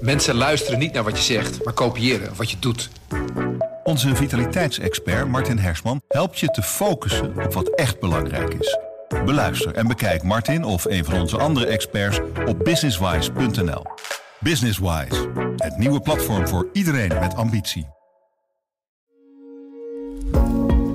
Mensen luisteren niet naar wat je zegt, maar kopiëren wat je doet. Onze vitaliteitsexpert Martin Hersman helpt je te focussen op wat echt belangrijk is. Beluister en bekijk Martin of een van onze andere experts op businesswise.nl. Businesswise, het nieuwe platform voor iedereen met ambitie.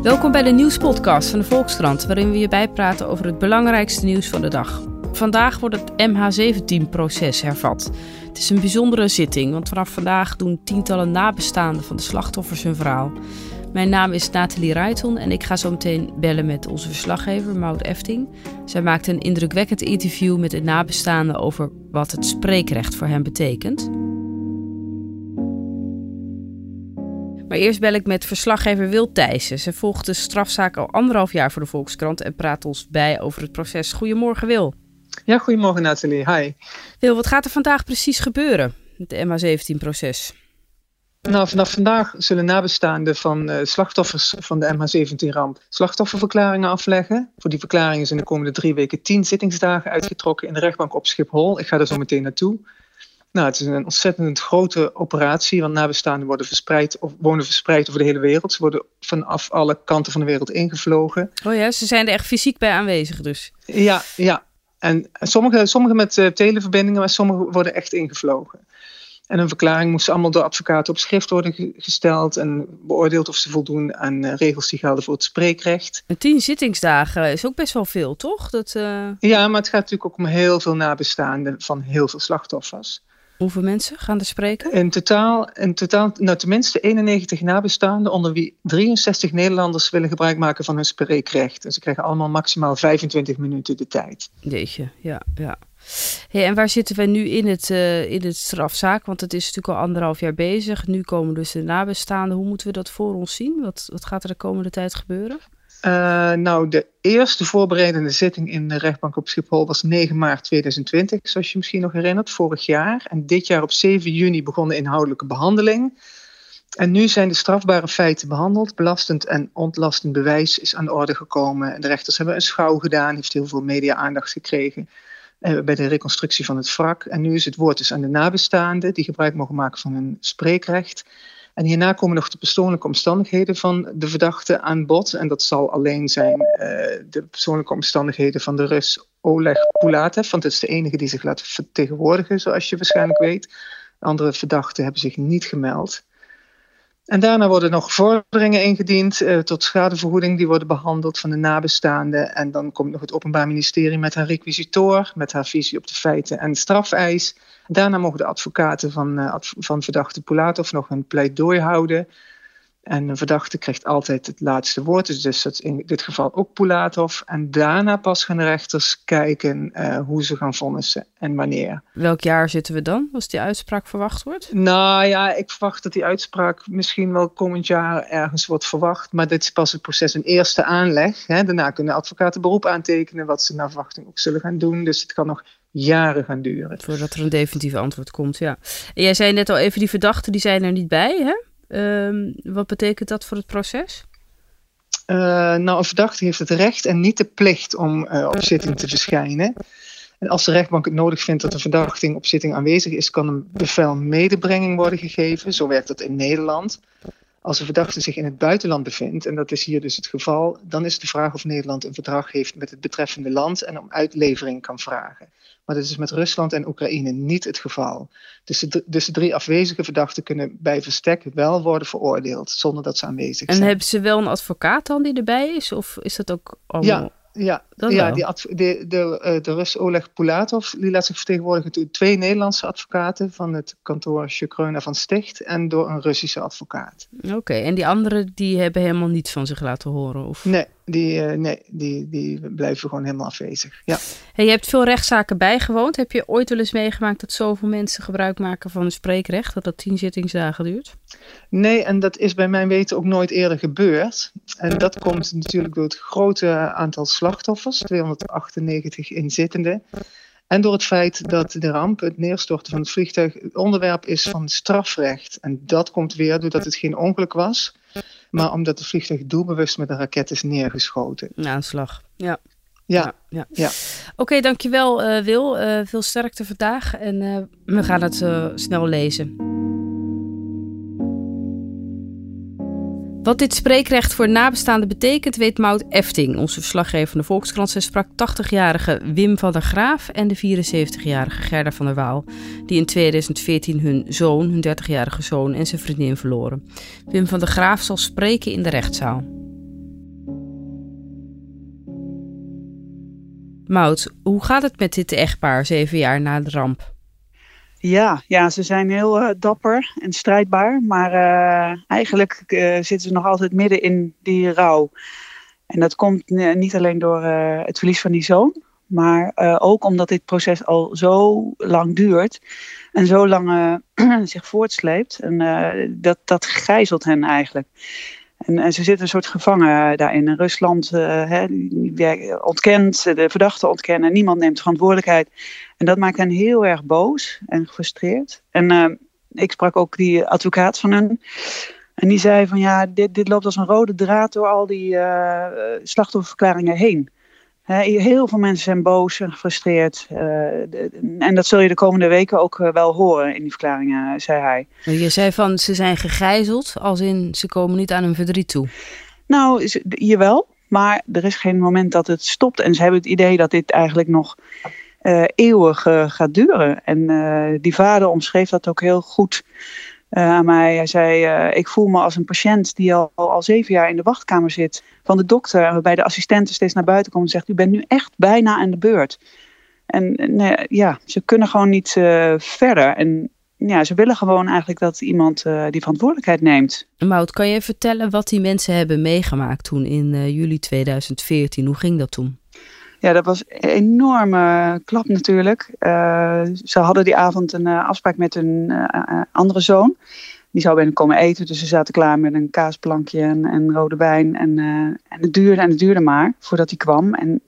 Welkom bij de nieuwspodcast van de Volkskrant, waarin we je bijpraten over het belangrijkste nieuws van de dag. Vandaag wordt het MH17-proces hervat. Het is een bijzondere zitting, want vanaf vandaag doen tientallen nabestaanden van de slachtoffers hun verhaal. Mijn naam is Nathalie Ruiton en ik ga zo meteen bellen met onze verslaggever Maud Efting. Zij maakt een indrukwekkend interview met de nabestaanden over wat het spreekrecht voor hen betekent. Maar eerst bel ik met verslaggever Wil Thijssen. Ze volgt de strafzaak al anderhalf jaar voor de Volkskrant en praat ons bij over het proces. Goedemorgen Wil. Ja, goedemorgen Nathalie. Hi. Wil, wat gaat er vandaag precies gebeuren? Het MH17-proces. Nou, vanaf vandaag zullen nabestaanden van uh, slachtoffers van de MH17-ramp slachtofferverklaringen afleggen. Voor die verklaringen zijn de komende drie weken tien zittingsdagen uitgetrokken in de rechtbank op Schiphol. Ik ga er zo meteen naartoe. Nou, het is een ontzettend grote operatie, want nabestaanden worden verspreid of wonen verspreid over de hele wereld. Ze worden vanaf alle kanten van de wereld ingevlogen. Oh ja, ze zijn er echt fysiek bij aanwezig dus? Ja, ja. En sommige, sommige met uh, televerbindingen, maar sommige worden echt ingevlogen. En een verklaring moest allemaal door advocaten op schrift worden gesteld en beoordeeld of ze voldoen aan uh, regels die gelden voor het spreekrecht. En tien zittingsdagen is ook best wel veel, toch? Dat, uh... Ja, maar het gaat natuurlijk ook om heel veel nabestaanden van heel veel slachtoffers. Hoeveel mensen gaan er spreken? In totaal, in totaal nou, tenminste 91 nabestaanden, onder wie 63 Nederlanders willen gebruik maken van hun spreekrecht. En ze krijgen allemaal maximaal 25 minuten de tijd. Jeetje, ja, ja. Hey, en waar zitten wij nu in het, uh, in het strafzaak? Want het is natuurlijk al anderhalf jaar bezig. Nu komen dus de nabestaanden. Hoe moeten we dat voor ons zien? Wat, wat gaat er de komende tijd gebeuren? Uh, nou, de eerste voorbereidende zitting in de rechtbank op Schiphol was 9 maart 2020, zoals je misschien nog herinnert, vorig jaar. En dit jaar op 7 juni begon de inhoudelijke behandeling. En nu zijn de strafbare feiten behandeld. Belastend en ontlastend bewijs is aan de orde gekomen. En de rechters hebben een schouw gedaan, heeft heel veel media-aandacht gekregen uh, bij de reconstructie van het wrak. En nu is het woord dus aan de nabestaanden, die gebruik mogen maken van hun spreekrecht. En hierna komen nog de persoonlijke omstandigheden van de verdachte aan bod. En dat zal alleen zijn uh, de persoonlijke omstandigheden van de Rus Oleg Pulatev. Want het is de enige die zich laat vertegenwoordigen, zoals je waarschijnlijk weet. Andere verdachten hebben zich niet gemeld. En daarna worden nog vorderingen ingediend uh, tot schadevergoeding. Die worden behandeld van de nabestaanden. En dan komt nog het Openbaar Ministerie met haar requisitor, met haar visie op de feiten en strafeis. Daarna mogen de advocaten van, uh, van verdachte Pulatov nog een pleidooi houden. En een verdachte krijgt altijd het laatste woord. Dus, dus dat is in dit geval ook Pulatov. En daarna pas gaan de rechters kijken uh, hoe ze gaan vonnissen en wanneer. Welk jaar zitten we dan, als die uitspraak verwacht wordt? Nou ja, ik verwacht dat die uitspraak misschien wel komend jaar ergens wordt verwacht. Maar dit is pas het proces een eerste aanleg. Hè. Daarna kunnen advocaten beroep aantekenen wat ze naar verwachting ook zullen gaan doen. Dus het kan nog jaren gaan duren. Voordat er een definitief antwoord komt, ja. En jij zei net al even, die verdachten die zijn er niet bij, hè? Um, wat betekent dat voor het proces? Uh, nou, een verdachte heeft het recht en niet de plicht om uh, op zitting te verschijnen. En als de rechtbank het nodig vindt dat een verdachting op zitting aanwezig is, kan een bevel medebrenging worden gegeven. Zo werkt dat in Nederland. Als een verdachte zich in het buitenland bevindt, en dat is hier dus het geval, dan is de vraag of Nederland een verdrag heeft met het betreffende land en om uitlevering kan vragen. Maar dat is met Rusland en Oekraïne niet het geval. Dus de, dus de drie afwezige verdachten kunnen bij verstek wel worden veroordeeld zonder dat ze aanwezig zijn. En hebben ze wel een advocaat dan die erbij is? Of is dat ook allemaal... Ja, ja, ja die de, de, eh, de Rus Oleg Pulatov die laat zich vertegenwoordigen door twee Nederlandse advocaten van het kantoor Shukreuna van Sticht en door een Russische advocaat. Oké, okay, en die anderen die hebben helemaal niets van zich laten horen? Of? Nee, die, uh, nee die, die blijven gewoon helemaal afwezig. Ja. Hey, je hebt veel rechtszaken bijgewoond. Heb je ooit wel eens meegemaakt dat zoveel mensen gebruik maken van een spreekrecht, dat dat tien zittingsdagen duurt? Nee, en dat is bij mijn weten ook nooit eerder gebeurd. En dat komt natuurlijk door het grote aantal slachtoffers, 298 inzittenden. En door het feit dat de ramp, het neerstorten van het vliegtuig, het onderwerp is van strafrecht. En dat komt weer doordat het geen ongeluk was, maar omdat het vliegtuig doelbewust met een raket is neergeschoten. Een aanslag, ja. Ja. ja, ja. Oké, dankjewel uh, Wil. Uh, veel sterkte vandaag en uh, we gaan het snel lezen. Wat dit spreekrecht voor nabestaanden betekent, weet Maud Efting, onze verslaggever van de Volkskrant. Sprak 80-jarige Wim van der Graaf en de 74-jarige Gerda van der Waal, die in 2014 hun zoon, hun 30-jarige zoon en zijn vriendin verloren. Wim van der Graaf zal spreken in de rechtszaal. Maud, hoe gaat het met dit echtpaar zeven jaar na de ramp? Ja, ja, ze zijn heel uh, dapper en strijdbaar. Maar uh, eigenlijk uh, zitten ze nog altijd midden in die rouw. En dat komt niet alleen door het verlies van die zoon. Maar ook omdat dit proces al zo lang duurt. En zo lang zich voortsleept. En dat, dat gijzelt hen eigenlijk. En, en, ze zitten een soort gevangen daarin. En Rusland uh, ontkent, de verdachten ontkennen. Niemand neemt verantwoordelijkheid. En dat maakt hen heel erg boos en gefrustreerd. En ik sprak ook die advocaat van hen. En die zei van ja, dit, dit loopt als een rode draad door al die uh, slachtofferverklaringen heen. Heel veel mensen zijn boos en gefrustreerd. en dat zul je de komende weken ook wel horen in die verklaringen, zei hij. Je zei van ze zijn gegijzeld, als in ze komen niet aan hun verdriet toe. Nou, jawel. Maar er is geen moment dat het stopt. En ze hebben het idee dat dit eigenlijk nog uh, eeuwig uh, gaat duren. En uh, die vader omschreef dat ook heel goed aan mij. Hij zei, ik voel me als een patiënt die al, al zeven jaar in de wachtkamer zit van de dokter. En waarbij de assistente steeds naar buiten komt en zegt, u bent nu echt bijna aan de beurt. En nee, ja, ze kunnen gewoon niet verder. En ja, ze willen gewoon eigenlijk dat iemand die verantwoordelijkheid neemt. Mout, kan je vertellen wat die mensen hebben meegemaakt toen in juli 2014? Hoe ging dat toen? Ja, dat was een enorme klap natuurlijk. Uh, ze hadden die avond een uh, afspraak met een uh, andere zoon. Die zou binnen komen eten, dus ze zaten klaar met een kaasplankje en, en rode wijn. En, en het duurde en het duurde maar voordat hij kwam. En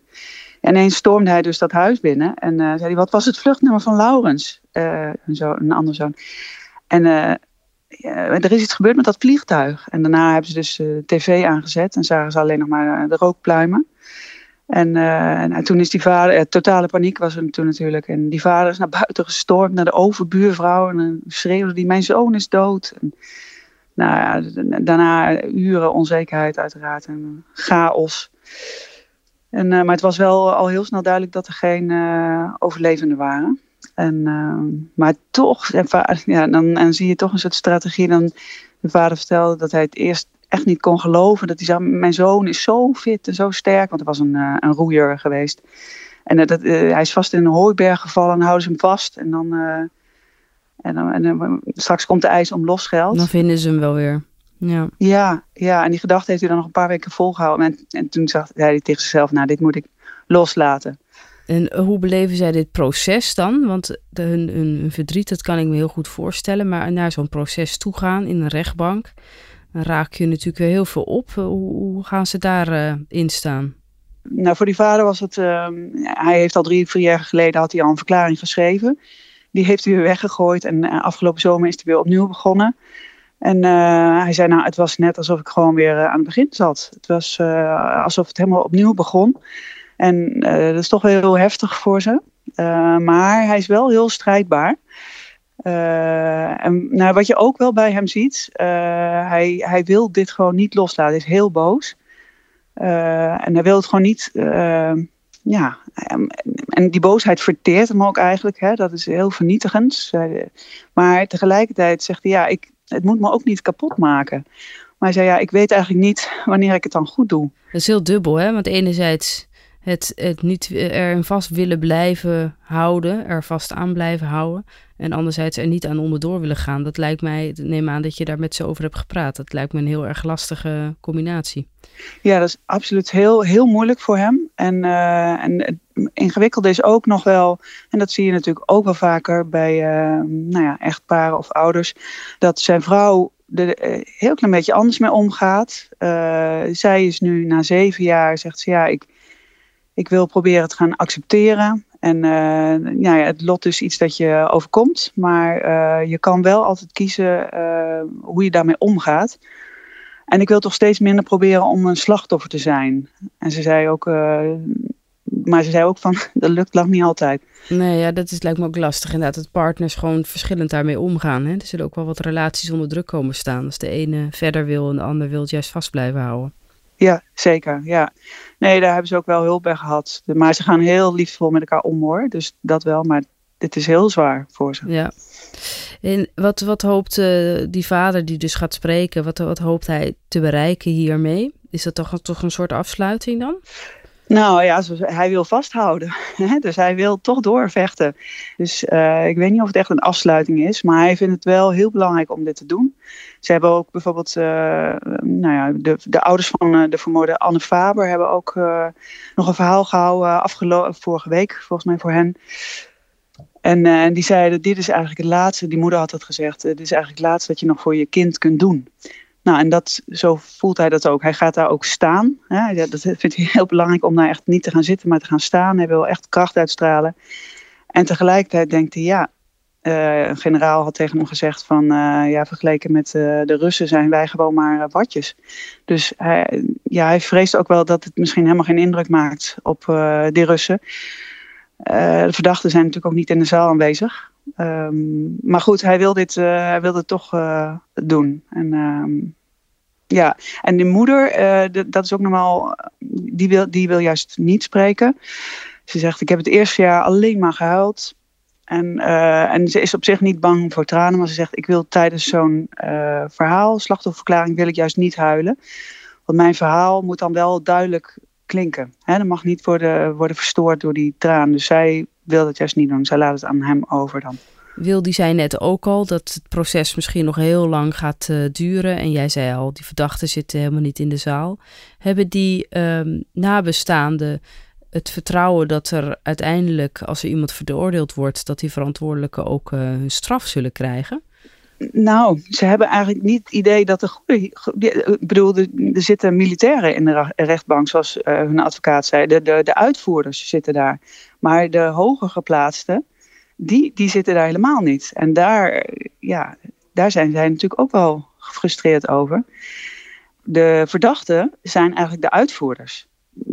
ineens stormde hij dus dat huis binnen. En zei hij, wat was het vluchtnummer van Laurens? een, zo, een andere zoon. En er is iets gebeurd met dat vliegtuig. En daarna hebben ze dus tv aangezet en zagen ze alleen nog maar de rookpluimen. En, uh, toen is die vader, totale paniek was er toen natuurlijk. En die vader is naar buiten gestormd, naar de overbuurvrouw. En dan schreeuwde die, mijn zoon is dood. En, nou ja, daarna uren onzekerheid uiteraard en chaos. En, uh, maar het was wel al heel snel duidelijk dat er geen overlevenden waren. En, maar toch, en, ja, dan, dan zie je toch een soort strategie. Dan de vader vertelde dat hij het eerst echt niet kon geloven. Dat hij zei, mijn zoon is zo fit en zo sterk. Want er was een, uh, een roeier geweest. En uh, dat, uh, hij is vast in een hooiberg gevallen en houden ze hem vast. En dan, en dan, en straks komt de eis om losgeld. Dan vinden ze hem wel weer. Ja. Ja, ja, en die gedachte heeft hij dan nog een paar weken volgehouden. En, en toen zei hij tegen zichzelf, nou dit moet ik loslaten. En hoe beleven zij dit proces dan? Want de, hun, hun, verdriet, dat kan ik me heel goed voorstellen. Maar naar zo'n proces toe gaan in een rechtbank raak je natuurlijk weer heel veel op. Eh, hoe, hoe gaan ze daarin uh, staan? Nou, voor die vader was het. Uh, hij heeft al drie, vier jaar geleden had hij al een verklaring geschreven. Die heeft hij weer weggegooid. En uh, afgelopen zomer is hij weer opnieuw begonnen. En hij zei, nou, het was net alsof ik gewoon weer aan het begin zat. Het was alsof het helemaal opnieuw begon. En dat is toch wel heel heftig voor ze. maar hij is wel heel strijdbaar. Uh, en nou, wat je ook wel bij hem ziet, uh, hij, hij wil dit gewoon niet loslaten. Hij is heel boos. Uh, en hij wil het gewoon niet. ja, en die boosheid verteert hem ook eigenlijk. Hè? Dat is heel vernietigend. Maar tegelijkertijd zegt hij: ja, ik, het moet me ook niet kapot maken. Maar hij zei: ja, ik weet eigenlijk niet wanneer ik het dan goed doe. Dat is heel dubbel, hè? Want enerzijds het, het niet erin vast willen blijven houden, er vast aan blijven houden. En anderzijds er niet aan onderdoor willen gaan. Dat lijkt mij, neem aan dat je daar met ze over hebt gepraat. Dat lijkt me een heel erg lastige combinatie. Ja, dat is absoluut heel, heel moeilijk voor hem. En, uh, en het ingewikkelde is ook nog wel, en dat zie je natuurlijk ook wel vaker bij uh, nou ja, echtparen of ouders, dat zijn vrouw er uh, heel klein beetje anders mee omgaat. zij is nu na zeven jaar, zegt ze ja, ik, ik wil proberen te gaan accepteren. En uh, ja, het lot is iets dat je overkomt, maar uh, je kan wel altijd kiezen uh, hoe je daarmee omgaat. En ik wil toch steeds minder proberen om een slachtoffer te zijn. En ze zei ook, maar ze zei ook van, dat lukt lang niet altijd. Nee, ja, dat is, lijkt me ook lastig inderdaad. Dat partners gewoon verschillend daarmee omgaan. Hè? Er zullen ook wel wat relaties onder druk komen staan. Als de ene verder wil en de ander wil het juist vast blijven houden. Ja, zeker. Ja. Nee, daar hebben ze ook wel hulp bij gehad. Maar ze gaan heel liefdevol met elkaar om hoor. Dus dat wel, maar dit is heel zwaar voor ze. Ja. En wat, wat hoopt uh, die vader die dus gaat spreken, wat, wat hoopt hij te bereiken hiermee? Is dat toch, toch een soort afsluiting dan? Nou ja, hij wil vasthouden. dus hij wil toch doorvechten. Dus uh, ik weet niet of het echt een afsluiting is, maar hij vindt het wel heel belangrijk om dit te doen. Ze hebben ook bijvoorbeeld, uh, nou ja, de, de ouders van uh, de vermoorde Anne Faber hebben ook nog een verhaal gehouden afgelopen vorige week, volgens mij voor hen. En die zeiden, dit is eigenlijk het laatste, die moeder had het gezegd, dit is eigenlijk het laatste wat je nog voor je kind kunt doen. Nou, en dat, zo voelt hij dat ook. Hij gaat daar ook staan. Hè? Dat vindt hij heel belangrijk om daar echt niet te gaan zitten, maar te gaan staan. Hij wil echt kracht uitstralen. En tegelijkertijd denkt hij, ja, uh, een generaal had tegen hem gezegd van, uh, ja, vergeleken met uh, de Russen zijn wij gewoon maar watjes. Dus hij, ja, hij vreest ook wel dat het misschien helemaal geen indruk maakt op die Russen. de verdachten zijn natuurlijk ook niet in de zaal aanwezig. Um, maar goed, hij wil dit, uh, hij wil dit toch uh, doen. En, um, ja. en de moeder, de, dat is ook normaal, die wil, die wil juist niet spreken. Ze zegt, ik heb het eerste jaar alleen maar gehuild. En, en ze is op zich niet bang voor tranen, maar ze zegt, ik wil tijdens zo'n verhaal, slachtofferverklaring, wil ik juist niet huilen. Want mijn verhaal moet dan wel duidelijk klinken. Hè? Dat mag niet worden, worden verstoord door die traan. Dus zij wil dat juist niet doen. Zij laat het aan hem over dan. Wil, die zei net ook al dat het proces misschien nog heel lang gaat uh, duren. En jij zei al, die verdachten zitten helemaal niet in de zaal. Hebben die um, nabestaanden het vertrouwen dat er uiteindelijk, als er iemand veroordeeld wordt, dat die verantwoordelijken ook uh, hun straf zullen krijgen? Nou, ze hebben eigenlijk niet het idee dat er goede. Ik bedoel, er, zitten militairen in de rechtbank, zoals uh, hun advocaat zei. De, de, de uitvoerders zitten daar. Maar de hoger geplaatsten, die, die zitten daar helemaal niet. En daar, ja, daar zijn zij natuurlijk ook wel gefrustreerd over. De verdachten zijn eigenlijk de uitvoerders.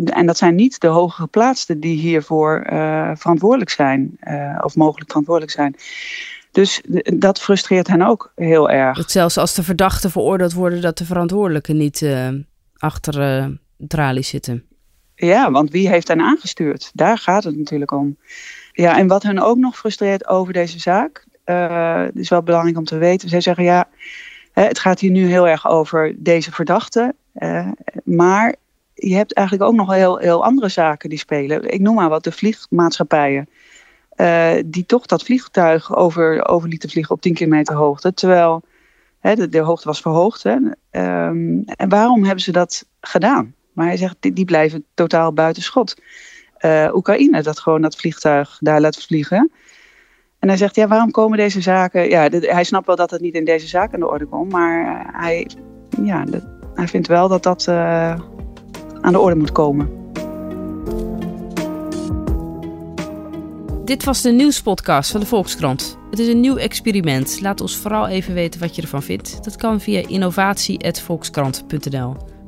En dat zijn niet de hoger geplaatsten die hiervoor uh, verantwoordelijk zijn, uh, of mogelijk verantwoordelijk zijn. Dus dat frustreert hen ook heel erg. Dat zelfs als de verdachten veroordeeld worden, dat de verantwoordelijken niet uh, achter tralies zitten. Ja, want wie heeft hen aangestuurd? Daar gaat het natuurlijk om. Ja, en wat hen ook nog frustreert over deze zaak, uh, is wel belangrijk om te weten. Zij zeggen ja, het gaat hier nu heel erg over deze verdachte, maar je hebt eigenlijk ook nog heel, heel andere zaken die spelen. Ik noem maar wat, de vliegmaatschappijen. Uh, die toch dat vliegtuig over, over lieten vliegen op 10 kilometer hoogte. Terwijl hè, de, hoogte was verhoogd. Hè. Um, en waarom hebben ze dat gedaan? Maar hij zegt, die, blijven totaal buiten schot. Uh, Oekraïne dat gewoon dat vliegtuig daar laat vliegen. En hij zegt, ja, waarom komen deze zaken... Ja, hij snapt wel dat het niet in deze zaak aan de orde komt. Maar hij, ja, de, hij vindt wel dat dat uh, aan de orde moet komen. Dit was de nieuwspodcast van de Volkskrant. Het is een nieuw experiment. Laat ons vooral even weten wat je ervan vindt. Dat kan via innovatie.volkskrant.nl.